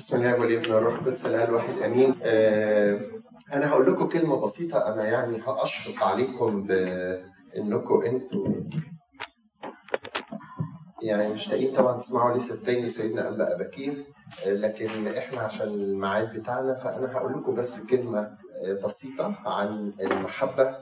بسم الله والابن والروح القدس الاله الواحد أمين. آه أنا هقول لكم كلمة بسيطة. أنا يعني هاشفق عليكم بأنكم أنتوا يعني مشتاقين طبعا تسمعوا لسه تاني سيدنا أنبأ اباكير آه لكن إحنا عشان الميعاد بتاعنا فأنا هقول لكم بس كلمة آه بسيطة عن المحبة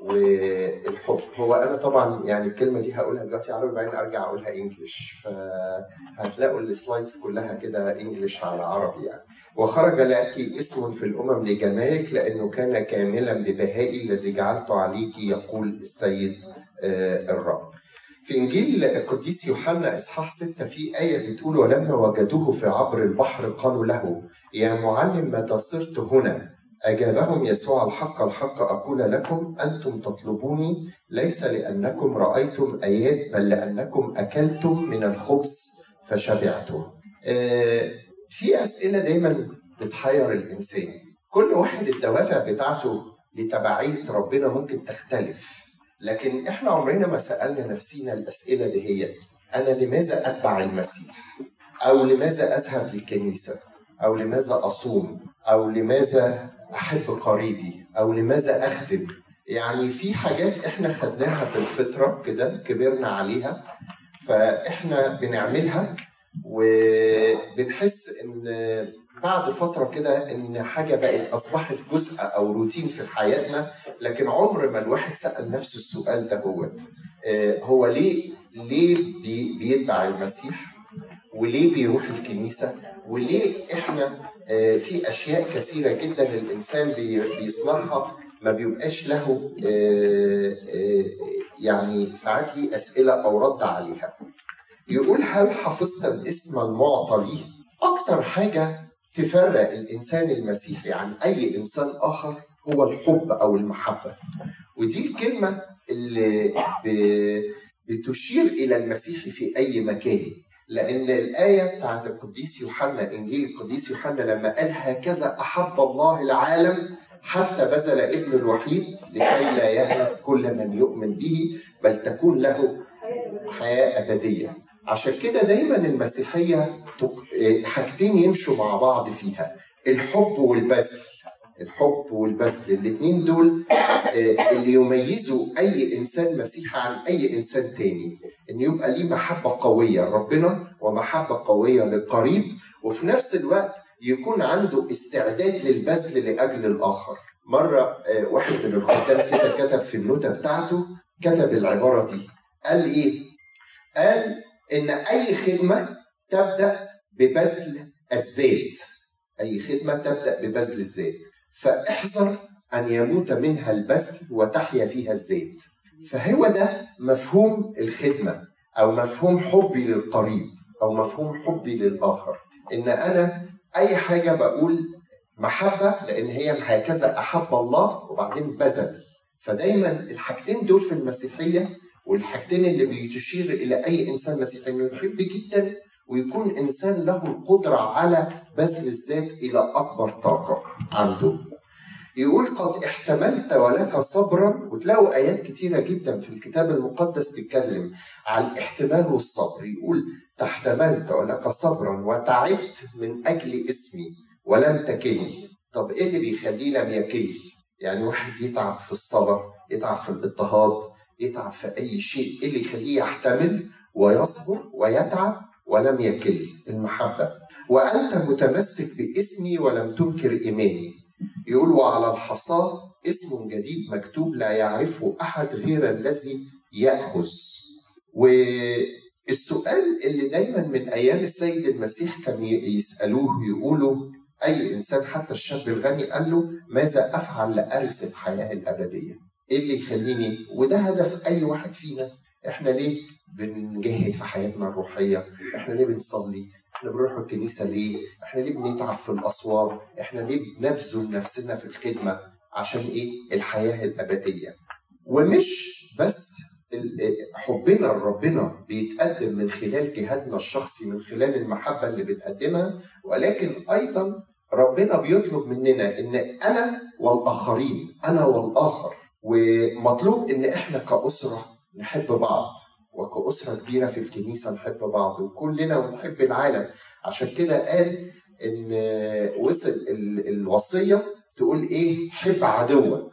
والحب. هو أنا طبعا يعني الكلمة دي هقولها دلوقتي عربي بعدين أرجع أقولها إنجلش. فهتلاقوا السلايدز كلها كده إنجلش على عربي يعني. وخرج لك اسم في الأمم لجمالك لأنه كان كاملا ببهائي الذي جعلت عليك يقول السيد الرب. في إنجيل القديس يوحنا إصحاح 6 في آية بتقول ولما وجدوه في عبر البحر قالوا له يا معلم متى صرت هنا؟ أجابهم يسوع الحق الحق أقول لكم أنتم تطلبوني ليس لأنكم رأيتم آيات بل لأنكم أكلتم من الخبز فشبعتم. آه في أسئلة دايما بتحير الإنسان. كل واحد الدوافع بتاعته لتبعية ربنا ممكن تختلف. لكن إحنا عمرنا ما سألنا نفسينا الأسئلة دهيت. أنا لماذا أتبع المسيح؟ أو لماذا أذهب للكنيسة؟ أو لماذا أصوم؟ أو لماذا أحب قريبي أو لماذا أخدم؟ يعني في حاجات إحنا خدناها في الفطرة كده كبرنا عليها فإحنا بنعملها وبنحس إن بعد فترة كده إن حاجة بقت أصبحت جزء أو روتين في حياتنا لكن عمر ما الواحد سأل نفسه السؤال ده هوت. هو ليه ليه بي بيتبع المسيح؟ وليه بيروح الكنيسة؟ وليه إحنا في أشياء كثيرة جدا الإنسان بيصنعها ما بيبقاش له يعني ساعات ليه أسئلة أو رد عليها. يقول هل حفظت الاسم المعطى ليه؟ أكتر حاجة تفرق الإنسان المسيحي عن أي إنسان آخر هو الحب أو المحبة. ودي الكلمة اللي بتشير إلى المسيحي في أي مكان. لأن الآية بتاعت القديس يوحنا إنجيل القديس يوحنا لما قال هكذا أحب الله العالم حتى بذل ابن الوحيد لكي لا يهلك كل من يؤمن به بل تكون له حياة أبدية. عشان كده دايما المسيحية حاجتين يمشوا مع بعض فيها الحب والبذل. الحب والبذل الاثنين دول اللي يميزوا أي إنسان مسيحي عن أي إنسان تاني. إن يبقى ليه محبة قوية لربنا ومحبة قوية للقريب وفي نفس الوقت يكون عنده استعداد للبذل لأجل الآخر. مرة واحد من الخدام كده كتب في النوتة بتاعته كتب العبارة دي. قال إيه؟ قال إن أي خدمة تبدأ ببذل الذات. أي خدمة تبدأ ببذل الذات. فاحذر أن يموت منها البذل وتحيا فيها الزيت. فهو ده مفهوم الخدمة أو مفهوم حبي للقريب أو مفهوم حبي للآخر. إن أنا أي حاجة بقول محبة لأن هي هكذا أحب الله وبعدين بذل. فدايما الحاجتين دول في المسيحية والحاجتين اللي بتشير إلى أي إنسان مسيحي إنه يحب جدا ويكون إنسان له القدرة على بذل الذات إلى أكبر طاقة عنده. يقول قد احتملت ولك صبرا وتلاقوا آيات كتيرة جدا في الكتاب المقدس تتكلم على الاحتمال والصبر يقول تحتملت ولك صبرا وتعبت من أجل اسمي ولم تكلني. طب إيه اللي بيخليه لم يكل يعني واحد يتعب في الصبر يتعب في الاضطهاد يتعب في أي شيء. إيه اللي يخليه يحتمل ويصبر ويتعب؟ ولم يكل المحبة. وأنت متمسك باسمي ولم تنكر إيماني. يقول وعلى الحصاة اسم جديد مكتوب لا يعرفه أحد غير الذي يأخذ. والسؤال اللي دايما من أيام السيد المسيح كان يسألوه يقولوا أي إنسان حتى الشاب الغني قال له ماذا أفعل لأرث الحياة الأبدية؟ إيه اللي يخليني؟ وده هدف أي واحد فينا. إحنا ليه بنجاهد في حياتنا الروحية؟ إحنا ليه بنصلي إحنا بنروح الكنيسة ليه؟ إحنا ليه بنتعب في الاسوار؟ إحنا ليه بنبذل نفسنا في الخدمة؟ عشان إيه؟ الحياة الأبدية. ومش بس حبنا لربنا بيتقدم من خلال جهادنا الشخصي من خلال المحبة اللي بتقدمها ولكن أيضا ربنا بيطلب مننا إن أنا والآخرين أنا والآخر ومطلوب إن إحنا كأسرة نحب بعض وكأسرة كبيرة في الكنيسة نحب بعض وكلنا ونحب العالم. عشان كده قال إن وصل الوصية تقول إيه؟ حب عدوك.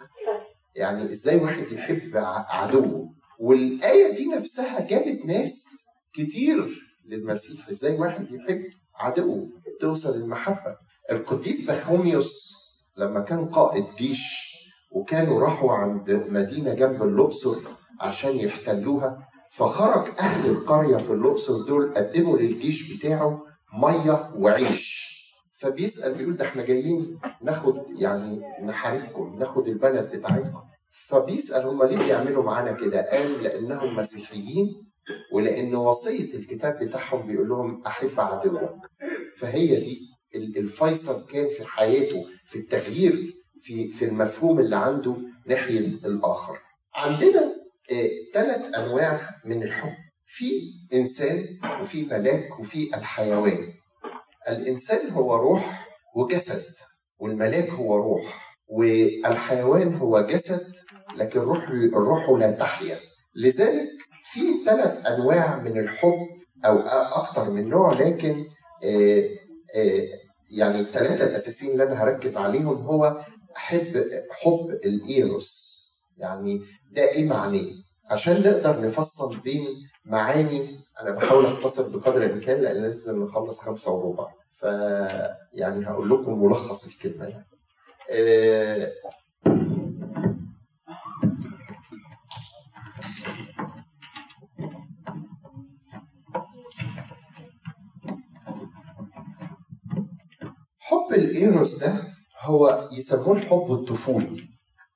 يعني إزاي واحد يحب عدوه؟ والآية دي نفسها جابت ناس كتير للمسيح. إزاي واحد يحب عدوه؟ توصل المحبة. القديس بخوميوس لما كان قائد جيش وكانوا راحوا عند مدينة جنب الاقصر عشان يحتلوها فخرج أهل القرية في الأقصر دول قدموا للجيش بتاعه مية وعيش فبيسأل بيقول ده إحنا جايين ناخد يعني نحاربكم ناخد البلد بتاعتكم فبيسأل هم ليه بيعملوا معانا كده؟ قال لأنهم مسيحيين ولأن وصية الكتاب بتاعهم بيقول لهم أحب عدوك فهي دي الفيصل كان في حياته في التغيير في في المفهوم اللي عنده ناحية الآخر. عندنا ثلاث آه أنواع من الحب. في إنسان وفي ملاك وفي الحيوان. الإنسان هو روح وجسد والملاك هو روح والحيوان هو جسد لكن الروح الروح لا تحيا. لذلك في ثلاث أنواع من الحب أو أكثر من نوع لكن آآ آآ يعني الثلاثه الأساسيين اللي أنا هركز عليهم هو حب حب الإيروس. يعني ده إيه معناه عشان نقدر نفصل بين معاني أنا بحاول أختصر بقدر الإمكان لأن لازم نخلص خمسة وربع. ف يعني هقول لكم ملخص الكلمة يعني. آه حب الإيروس ده هو يسموه الحب الطفولي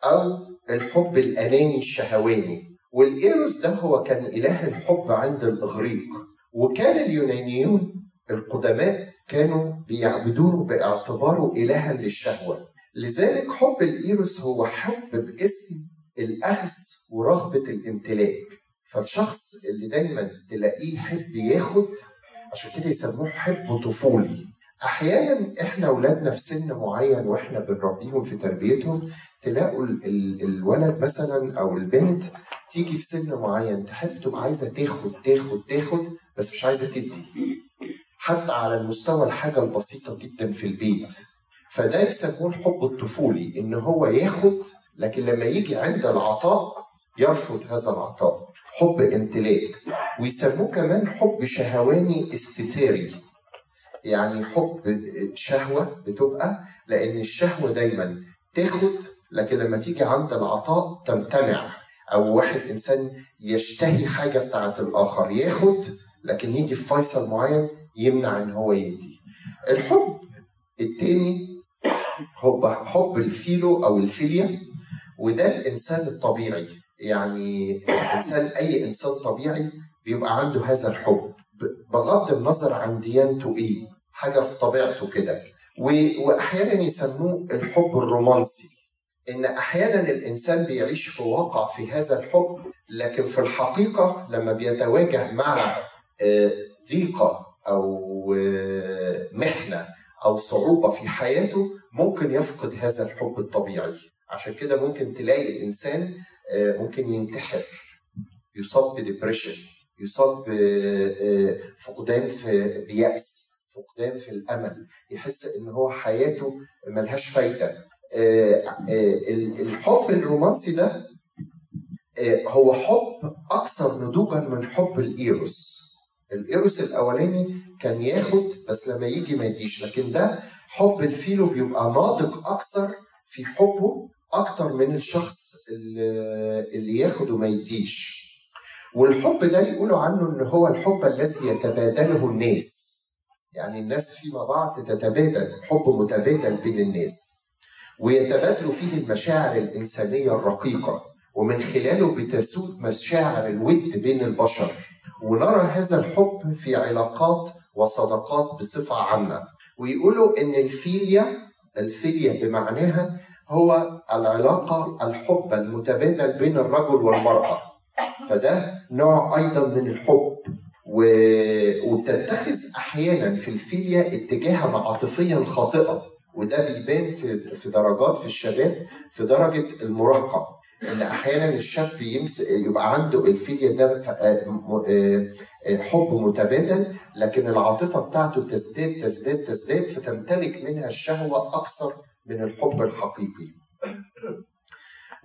أو الحب الأناني الشهواني. والإيروس ده هو كان إله الحب عند الإغريق. وكان اليونانيون القدماء كانوا بيعبدونه باعتباره إلها للشهوة. لذلك حب الإيروس هو حب باسم الأخذ ورغبة الامتلاك. فالشخص اللي دايما تلاقيه يحب ياخد عشان كده يسموه حب طفولي. أحيانا إحنا اولادنا في سن معين وإحنا بنربيهم في تربيتهم تلاقوا ال ال الولد مثلا أو البنت تيجي في سن معين تحب تبقى عايزة تاخد تاخد تاخد بس مش عايزة تدي. حتى على المستوى الحاجة البسيطة جدا في البيت. فده يسموه الحب الطفولي إن هو ياخد لكن لما يجي عند العطاء يرفض هذا العطاء. حب امتلاك. ويسموه كمان حب شهواني استثاري. يعني حب شهوة بتبقى لأن الشهوة دايما تاخد لكن لما تيجي عند العطاء تمتنع. أو واحد إنسان يشتهي حاجة بتاعت الآخر ياخد لكن يجي في فيصل معين يمنع إن هو يدي. الحب التاني حب حب الفيلو أو الفيليا وده الإنسان الطبيعي. يعني الإنسان أي إنسان طبيعي بيبقى عنده هذا الحب. بغض النظر عن ديانته إيه حاجة في طبيعته كده. وأحيانا يسموه الحب الرومانسي. إن أحيانا الإنسان بيعيش في واقع في هذا الحب لكن في الحقيقة لما بيتواجه مع ضيقة أو محنة أو صعوبة في حياته ممكن يفقد هذا الحب الطبيعي. عشان كده ممكن تلاقي إنسان ممكن ينتحر يصاب بديبريشن. يصاب بفقدان في بيأس فقدان في الأمل يحس إن هو حياته ملهاش فايدة. الحب الرومانسي ده هو حب أكثر نضوجا من حب الإيروس. الإيروس الأولاني كان ياخد بس لما يجي ما يديش لكن ده حب الفيلو بيبقى ناضج أكثر في حبه أكتر من الشخص اللي ياخد وما يديش والحب ده يقولوا عنه إن هو الحب الذي يتبادله الناس. يعني الناس فيما بعض تتبادل حب متبادل بين الناس. ويتبادلوا فيه المشاعر الإنسانية الرقيقة. ومن خلاله بتسود مشاعر الود بين البشر. ونرى هذا الحب في علاقات وصداقات بصفة عامة. ويقولوا إن الفيليا الفيليا بمعناها هو العلاقة الحب المتبادل بين الرجل والمرأة. فده نوع أيضا من الحب و... وبتتخذ أحيانا في الفيليا اتجاها عاطفيا خاطئا وده بيبان في في درجات في الشباب في درجة المراهقة إن أحيانا الشاب يمس يبقى عنده الفيليا ده حب متبادل لكن العاطفة بتاعته تزداد تزداد تزداد فتمتلك منها الشهوة أكثر من الحب الحقيقي.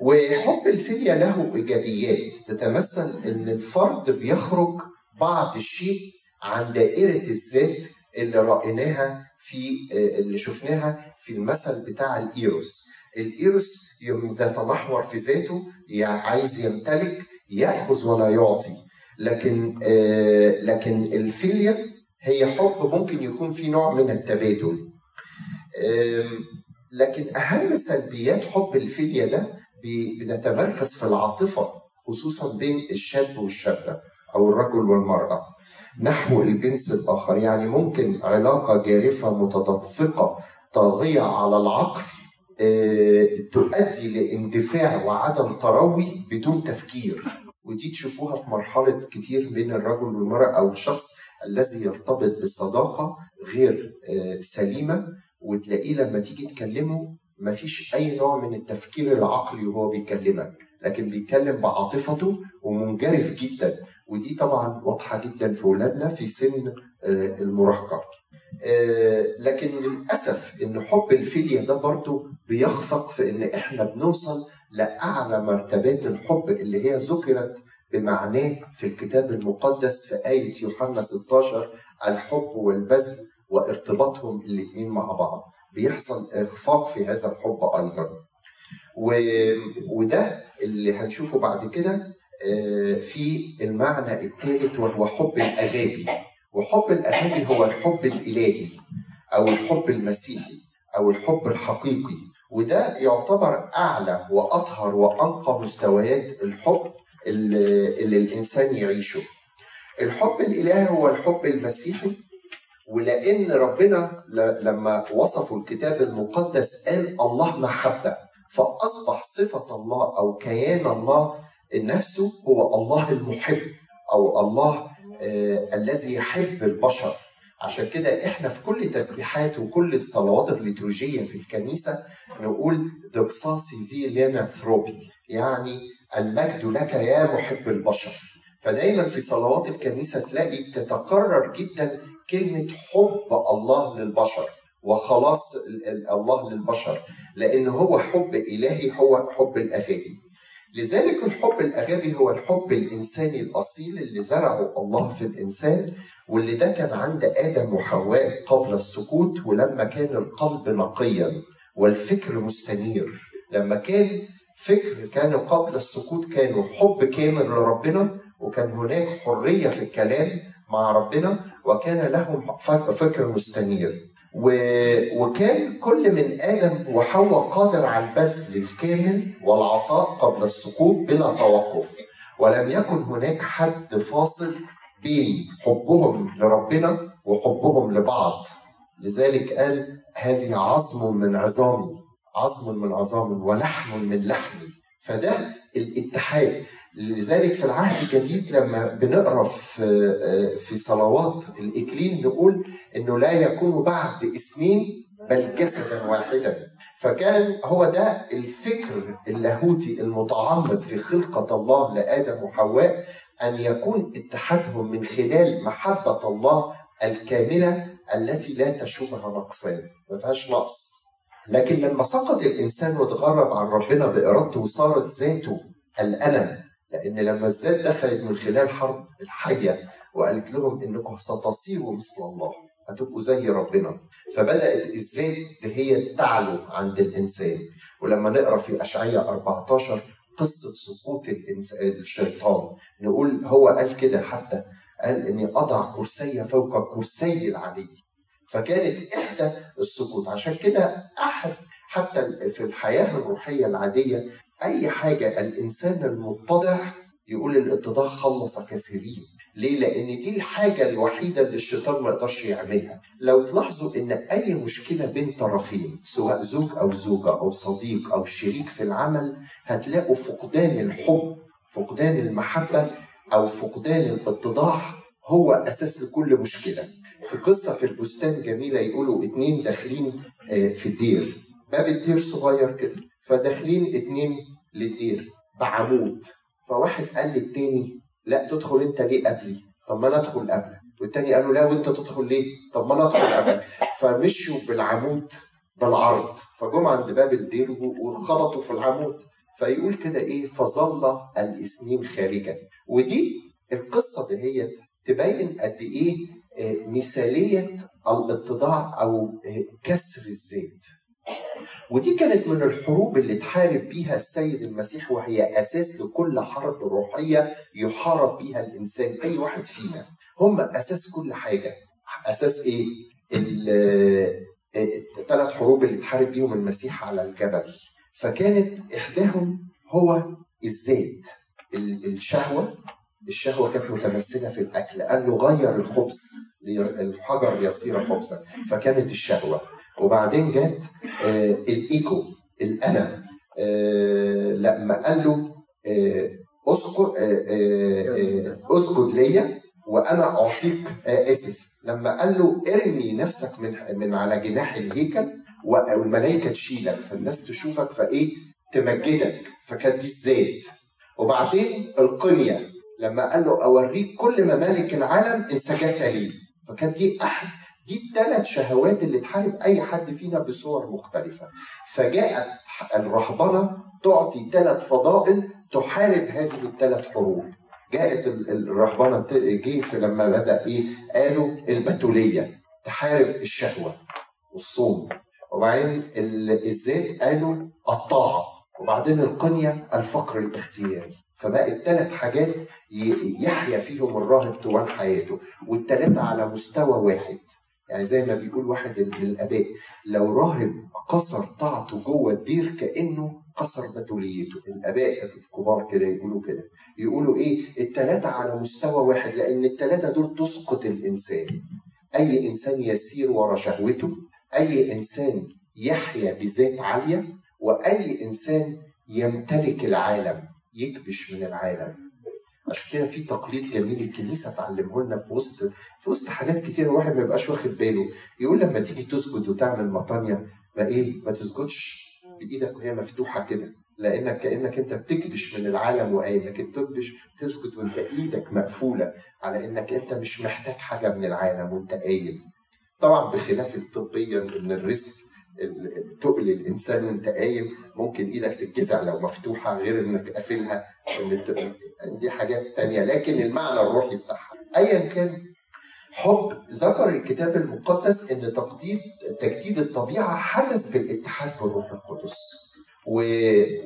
وحب الفيليا له إيجابيات. تتمثل إن الفرد بيخرج بعض الشيء عن دائرة الذات اللي رأيناها في اللي شفناها في المثل بتاع الإيروس. الإيروس يتمحور في ذاته عايز يمتلك يأخذ ولا يعطي. لكن لكن الفيليا هي حب ممكن يكون في نوع من التبادل. لكن أهم سلبيات حب الفيليا ده بتتمركز في العاطفة خصوصا بين الشاب والشابة أو الرجل والمرأة. نحو الجنس الآخر يعني ممكن علاقة جارفة متدفقة طاغيه على العقل تؤدي لاندفاع وعدم تروي بدون تفكير. ودي تشوفوها في مرحلة كتير بين الرجل والمرأة أو الشخص الذي يرتبط بصداقة غير سليمة. وتلاقيه لما تيجي تكلمه مفيش أي نوع من التفكير العقلي وهو بيكلمك لكن بيتكلم بعاطفته ومنجرف جدا. ودي طبعا واضحة جدا في ولادنا في سن المراهقة. لكن للأسف إن حب الفيليا ده برضو بيخفق في إن إحنا بنوصل لأعلى مرتبات الحب اللي هي ذكرت بمعناه في الكتاب المقدس في آية يوحنا 16 الحب والبذل وارتباطهم الاثنين مع بعض. بيحصل إخفاق في هذا الحب أيضا. و... وده اللي هنشوفه بعد كده في المعنى الثالث وهو حب الأغابي وحب الأغابي هو الحب الإلهي أو الحب المسيحي أو الحب الحقيقي. وده يعتبر أعلى وأطهر وأنقى مستويات الحب اللي, اللي الإنسان يعيشه. الحب الإلهي هو الحب المسيحي ولأن ربنا لما وصفوا الكتاب المقدس قال الله محبة فأصبح صفة الله أو كيان الله نفسه هو الله المحب أو الله آه الذي يحب البشر. عشان كده إحنا في كل تسبيحات وكل الصلوات الليتورجية في الكنيسة نقول دقصاصي ذي لنا ثروبي يعني المجد لك يا محب البشر فدايما في صلوات الكنيسة تلاقي تتكرر جدا كلمة حب الله للبشر وخلاص الله للبشر لأن هو حب إلهي هو حب الاغابي لذلك الحب الاغابي هو الحب الإنساني الأصيل اللي زرعه الله في الإنسان واللي ده كان عند آدم وحواء قبل السقوط ولما كان القلب نقيا والفكر مستنير. لما كان فكر كانوا قبل السقوط كانوا حب كامل لربنا وكان هناك حرية في الكلام مع ربنا وكان لهم فكر مستنير. وكان كل من آدم وحواء قادر على البذل الكامل والعطاء قبل السقوط بلا توقف. ولم يكن هناك حد فاصل بين حبهم لربنا وحبهم لبعض. لذلك قال هذه عظم من عظامي عظم من عظامي ولحم من لحمي فده الاتحاد. لذلك في العهد الجديد لما بنقرأ في في صلوات الإكليل نقول إنه لا يكون بعد اسمين بل جسدا واحدا. فكان هو ده الفكر اللاهوتي المتعمق في خلقة الله لآدم وحواء أن يكون اتحادهم من خلال محبة الله الكاملة التي لا تشوبها نقصان ما فيهاش نقص. لكن لما سقط الإنسان وتغرب عن ربنا بإرادته وصارت ذاته الانا لأن لما الذات دخلت من خلال حرب الحية وقالت لهم إنكم ستصيروا مثل الله هتبقوا زي ربنا. فبدأت الذات هي تعلو عند الإنسان. ولما نقرأ في اشعياء 14 قصة سقوط الإنسان الشيطان نقول هو قال كده حتى قال إني أضع كرسي فوق كرسي العلي. فكانت إحدى السقوط عشان كده أحد حتى في الحياة الروحية العادية أي حاجة الإنسان المتضع يقول الاتضاع خلص كثيرين ليه؟ لأن دي الحاجة الوحيدة اللي الشيطان ما يقدرش يعملها. لو تلاحظوا إن أي مشكلة بين طرفين سواء زوج أو زوجة أو صديق أو شريك في العمل هتلاقوا فقدان الحب، فقدان المحبة أو فقدان الاتضاع هو أساس لكل مشكلة. في قصة في البستان جميلة يقولوا اتنين داخلين في الدير، باب الدير صغير كده، فداخلين اتنين للدير بعمود. فواحد قال للتاني لا تدخل انت ليه قبلي؟ طب ما أنا أدخل قبلك. والتاني قال له لا وأنت تدخل ليه؟ طب ما أنا أدخل قبلك. فمشوا بالعمود بالعرض. فجم عند باب الدير وخبطوا في العمود. فيقول كده إيه؟ فظل الاثنين خارجا. ودي القصة دهيت تبين قد إيه آه، مثالية الاتضاع أو آه، كسر الذات ودي كانت من الحروب اللي تحارب بيها السيد المسيح وهي أساس لكل حرب روحية يحارب بيها الإنسان أي واحد فينا. هم أساس كل حاجة. أساس إيه؟ الثلاث حروب اللي تحارب بيهم المسيح على الجبل. فكانت إحداهم هو الذات الشهوة. الشهوة كانت متمثلة في الأكل. قال له غير الخبز الحجر يصير خبزا. فكانت الشهوة. وبعدين جت آه الإيكو الانا آه لما قال له اسكت آه، آه، آه، أسجد ليا وأنا اعطيك آسف. لما قال له ارمي نفسك من من على جناح الهيكل والملائكه تشيلك فالناس تشوفك فإيه؟ تمجدك. فكانت دي الذات. وبعدين القنية. لما قال له أوريك كل ممالك العالم إن سجدت لي. فكانت دي أحد دي الثلاث شهوات اللي تحارب أي حد فينا بصور مختلفة. فجاءت الرهبنة تعطي ثلاث فضائل تحارب هذه الثلاث حروب. جاءت الرهبنة جه لما بدأ إيه؟ قالوا البتولية تحارب الشهوة والصوم. وبعدين الذات قالوا الطاعة. وبعدين القنية الفقر الاختياري فبقى الثلاث حاجات يحيا فيهم الراهب طوال حياته. والثلاثه على مستوى واحد. يعني زي ما بيقول واحد من الأباء لو راهب قصر طاعته جوه الدير كأنه قصر بتوليته. الأباء الكبار كده يقولوا كده. يقولوا إيه؟ الثلاثه على مستوى واحد لأن الثلاثه دول تسقط الإنسان. أي إنسان يسير ورا شهوته أي إنسان يحيا بذات عالية وأي إنسان يمتلك العالم يكبش من العالم. عشان كده في تقليد جميل الكنيسة تعلمه لنا في وسط في وسط حاجات كتير الواحد ما يبقاش واخد باله. يقول لما تيجي تسجد وتعمل مطانية ما إيه؟ ما تسجدش بإيدك وهي مفتوحة كده. لأنك كأنك أنت بتكبش من العالم وقايم لكن تكبش تسجد وأنت إيدك مقفولة على إنك أنت مش محتاج حاجة من العالم وأنت قايم. طبعا بخلاف الطبيا ان الرزق تقل الإنسان وأنت قايم. ممكن إيدك تتجزع لو مفتوحة غير إنك قافلها. دي حاجات تانية. لكن المعنى الروحي بتاعها. ايا كان حب ذكر الكتاب المقدس إن تجديد تجديد الطبيعة حدث بالاتحاد بالروح القدس. و...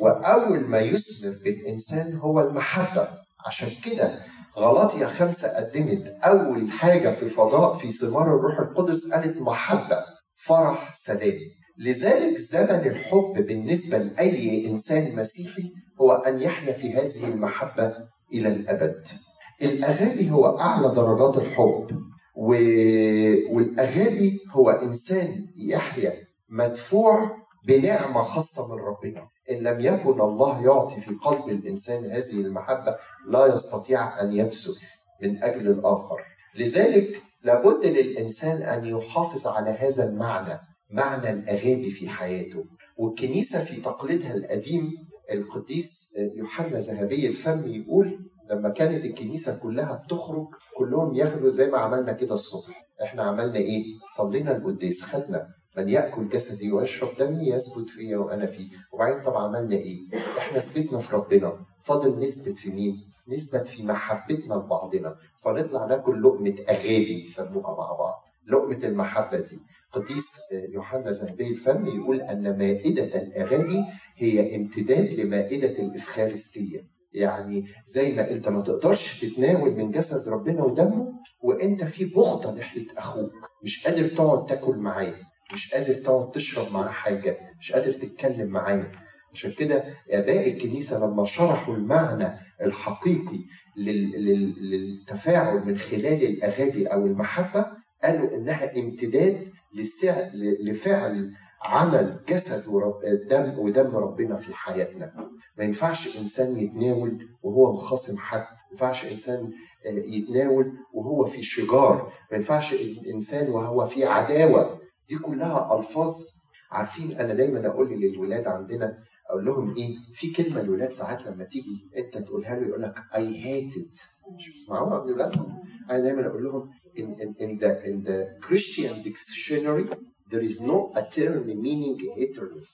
وأول ما يثمر بالإنسان هو المحبة. عشان كده غلاطيا خمسة قدمت أول حاجة في الفضاء في ثمار الروح القدس قالت محبة فرح سلام. لذلك زمن الحب بالنسبة لأي إنسان مسيحي هو أن يحيا في هذه المحبة إلى الأبد. الأغاني هو أعلى درجات الحب و... والأغاني هو إنسان يحيا مدفوع بنعمة خاصة من ربنا. إن لم يكن الله يعطي في قلب الإنسان هذه المحبة لا يستطيع أن يبذل من أجل الآخر. لذلك لابد للإنسان أن يحافظ على هذا المعنى. معنى الأغاني في حياته. والكنيسة في تقليدها القديم القديس يوحنا ذهبي الفم يقول لما كانت الكنيسة كلها بتخرج كلهم ياخدوا زي ما عملنا كده الصبح. إحنا عملنا إيه؟ صلينا القداس خدنا. من يأكل جسدي ويشرب دمي يثبت فيا وأنا فيه. وبعدين طب عملنا إيه؟ إحنا ثبتنا في ربنا. فاضل نثبت في مين؟ نثبت في محبتنا لبعضنا. فنطلع ناكل لقمة أغاني يسموها مع بعض. لقمة المحبة دي. قديس يوحنا ذهبي الفم يقول أن مائدة الأغاني هي امتداد لمائدة الإفخارستية. يعني زي ما أنت ما تقدرش تتناول من جسد ربنا ودمه وأنت في بغضة ناحية أخوك. مش قادر تقعد تاكل معاه مش قادر تقعد تشرب معاه حاجة مش قادر تتكلم معاه. عشان كده آباء الكنيسة لما شرحوا المعنى الحقيقي للتفاعل من خلال الأغاني أو المحبة قالوا إنها امتداد لفعل عمل جسد ودم ودم ربنا في حياتنا. ما ينفعش إنسان يتناول وهو مخاصم حد. ما ينفعش إنسان آه، يتناول وهو في شجار. ما ينفعش إنسان وهو في عداوة. دي كلها ألفاظ. عارفين أنا دايما أقول للولاد عندنا أقول لهم إيه؟ في كلمة الولاد ساعات لما تيجي أنت تقولها له يقول لك اي هيتد مش بتسمعوها من ولادهم؟ أنا دايما أقول لهم in, in, in the in the Christian dictionary there is no a term meaning hatredness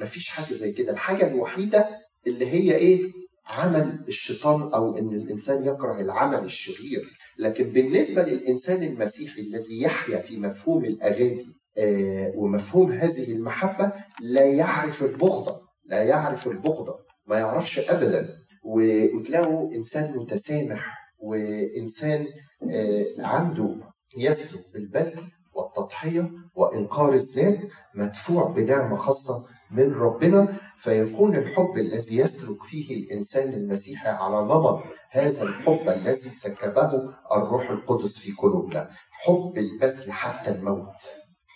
مفيش حاجة زي كده. الحاجة الوحيدة اللي هي إيه؟ عمل الشيطان أو إن الإنسان يكره العمل الشرير. لكن بالنسبة للإنسان المسيحي الذي يحيا في مفهوم الأغاني آه ومفهوم هذه المحبة لا يعرف البغضه لا يعرف البغضه ما يعرفش ابدا. وتلاقوا إنسان متسامح وإنسان آه عنده يسلك بالبذل والتضحية وإنكار الذات مدفوع بنعمة خاصة من ربنا فيكون الحب الذي يسلك فيه الإنسان المسيحي على نمط هذا الحب الذي سكبه الروح القدس في قلوبنا. حب البذل حتى الموت.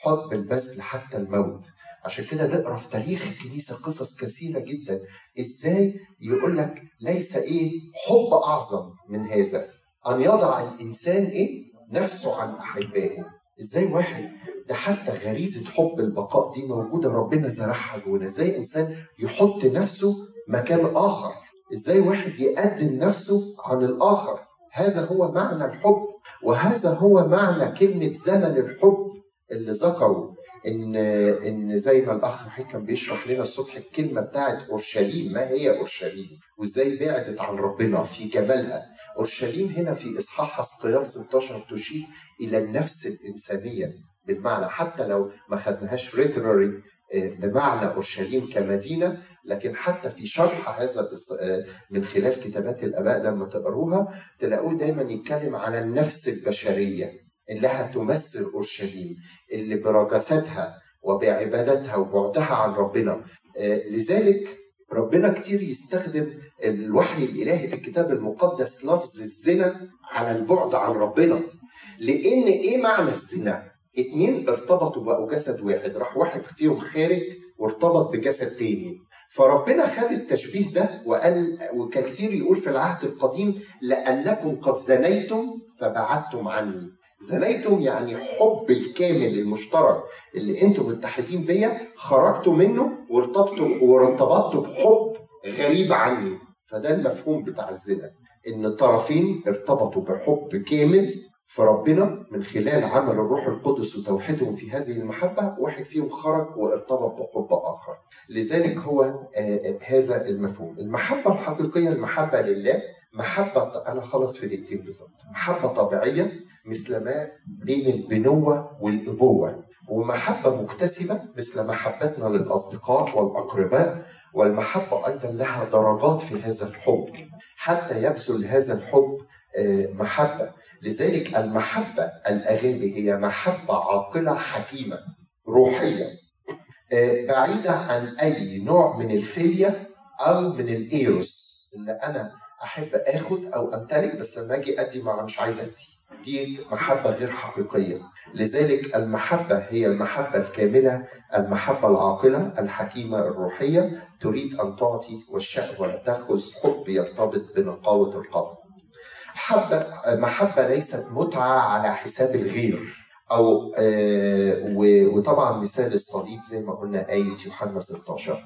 حب البذل حتى الموت. عشان كده نقرأ في تاريخ الكنيسة قصص كثيرة جدا. إزاي يقول لك ليس إيه حب أعظم من هذا؟ أن يضع الإنسان إيه؟ نفسه عن أحبائه. إزاي واحد؟ ده حتى غريزة حب البقاء دي موجودة ربنا زرعها جوانا. إزاي إنسان يحط نفسه مكان آخر؟ إزاي واحد يقدم نفسه عن الآخر؟ هذا هو معنى الحب وهذا هو معنى كلمة زمن الحب اللي ذكروا. إن إن زي ما الأخ حكم كان بيشرح لنا الصبح الكلمة بتاعت أورشليم. ما هي أورشليم؟ وإزاي بعدت عن ربنا في جمالها؟ أورشليم هنا في إصحاح حسقيال 16 تشير إلى النفس الإنسانية بالمعنى. حتى لو ما خدناهاش ريتراري بمعنى أورشليم كمدينة لكن حتى في شرح هذا من خلال كتابات الآباء لما تقروها تلاقوه دايما يتكلم على النفس البشرية اللي هتمثل أورشليم اللي برجستها وبعبادتها وبعدها عن ربنا. لذلك ربنا كتير يستخدم الوحي الإلهي في الكتاب المقدس لفظ الزنا على البعد عن ربنا. لأن إيه معنى الزنا؟ اتنين ارتبطوا بقوا جسد واحد راح واحد فيهم خارج وارتبط بجسد تاني. فربنا خد التشبيه ده وقال وكتير يقول في العهد القديم لأنكم قد زنيتم فبعدتم عني. زنيتم يعني حب الكامل المشترك اللي أنتم متحدين بيا خرجتوا منه وارتبطوا وارتبطتوا بحب غريب عني. فده المفهوم بتاع الزنا إن الطرفين ارتبطوا بحب كامل في ربنا من خلال عمل الروح القدس وتوحيدهم في هذه المحبة واحد فيهم خرج وارتبط بحب آخر. لذلك هو آه هذا المفهوم. المحبة الحقيقية المحبة لله محبة أنا خلص في دقيقتين بالظبط. محبة طبيعية مثل ما بين البنوة والأبوة. ومحبة مكتسبة مثل محبتنا للأصدقاء والأقرباء والمحبة أيضا لها درجات في هذا الحب. حتى يبذل هذا الحب محبة. لذلك المحبة الأغابي هي محبة عاقلة حكيمة روحية. بعيدة عن أي نوع من الفيليا أو من الإيروس. اللي أنا أحب آخد أو أمتلك بس لما أجي أدي ما مش عايز أدي. دي محبة غير حقيقية. لذلك المحبة هي المحبة الكاملة المحبة العاقلة الحكيمة الروحية. تريد أن تعطي والشهوة تأخذ حب يرتبط بنقاوة القلب. محبة محبة ليست متعة على حساب الغير. أو آه وطبعا مثال الصليب زي ما قلنا آية يوحنا 16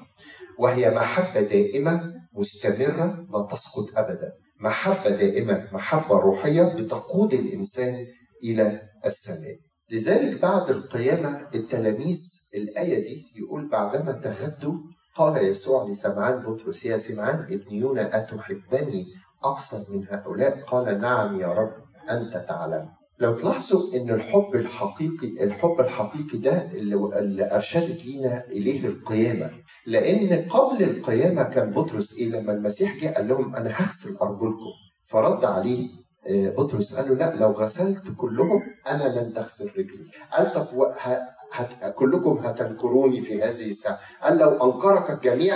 وهي محبة دائمة مستمرة لا تسقط أبدا. محبة دائمة محبة روحية بتقود الإنسان إلى السماء. لذلك بعد القيامة التلاميذ الآية دي يقول بعدما تغدوا قال يسوع لسمعان بطرس يا سمعان ابن يونا أتحبني أكثر من هؤلاء؟ قال نعم يا رب أنت تعلم. لو تلاحظوا إن الحب الحقيقي الحب الحقيقي ده اللي, أرشدت لينا إليه القيامة لأن قبل القيامة كان بطرس إيه لما المسيح جه قال لهم أنا هغسل أرجلكم. فرد عليه بطرس قال له لا لو غسلت كلهم أنا لن تغسل رجلي. قال طب هت... كلكم هتنكروني في هذه الساعة. قال لو أنكرك الجميع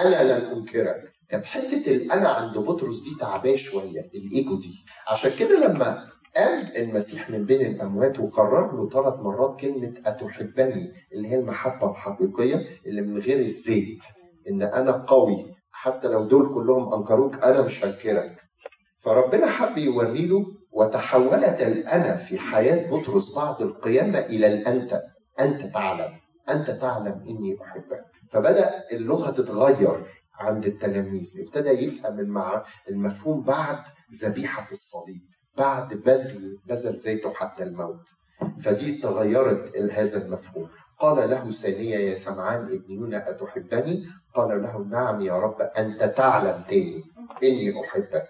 أنا لن أنكرك. كانت حتة الانا عند بطرس دي تعباه شوية الإيجو دي. عشان كده لما قام المسيح من بين الأموات وكرر له ثلاث مرات كلمة أتحبني اللي هي المحبة الحقيقية اللي من غير الزيت. إن أنا قوي حتى لو دول كلهم أنكروك أنا مش هنكرك. فربنا حب يوري له وتحولت الأنا في حياة بطرس بعد القيامة إلى الأنت. أنت تعلم أنت تعلم إني أحبك. فبدأ اللغة تتغير عند التلاميذ. ابتدى يفهم. المفهوم بعد ذبيحة الصليب. بعد بذل بذل ذاته حتى الموت. فدي تغيرت هذا المفهوم. قال له ثانية يا سمعان ابن يونا أتحبني؟ قال له نعم يا رب أنت تعلم تاني. إني أحبك.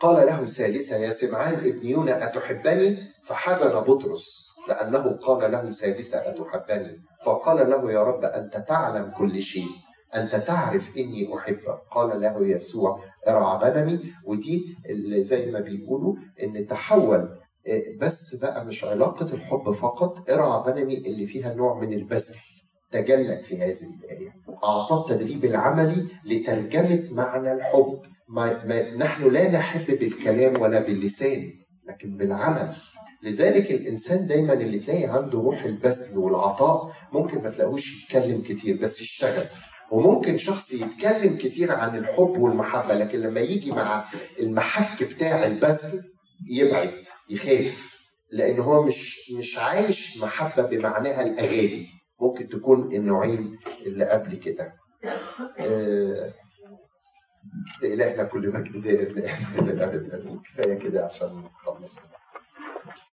قال له ثالثة يا سمعان ابن يونا أتحبني؟ فحزن بطرس لأنه قال له ثالثة أتحبني؟ فقال له يا رب أنت تعلم كل شيء. أنت تعرف إني أحبك. قال له يسوع إرعى غنمي ودي اللي زي ما بيقولوا إن تحول بس بقى مش علاقة الحب فقط إرعى غنمي اللي فيها نوع من البذل تجلت في هذه الآية. أعطى التدريب العملي لترجمة معنى الحب. ما ما نحن لا نحب بالكلام ولا باللسان لكن بالعمل. لذلك الإنسان دايما اللي تلاقي عنده روح البذل والعطاء ممكن ما تلاقوش يتكلم كتير بس يشتغل. وممكن شخص يتكلم كتير عن الحب والمحبه لكن لما يجي مع المحك بتاع البذل يبعد يخاف لأن هو مش مش عايش محبه بمعناها الاغاني ممكن تكون النوعين اللي قبل كده آه لإلهنا كل مجد دائم كفايه كده عشان نخلص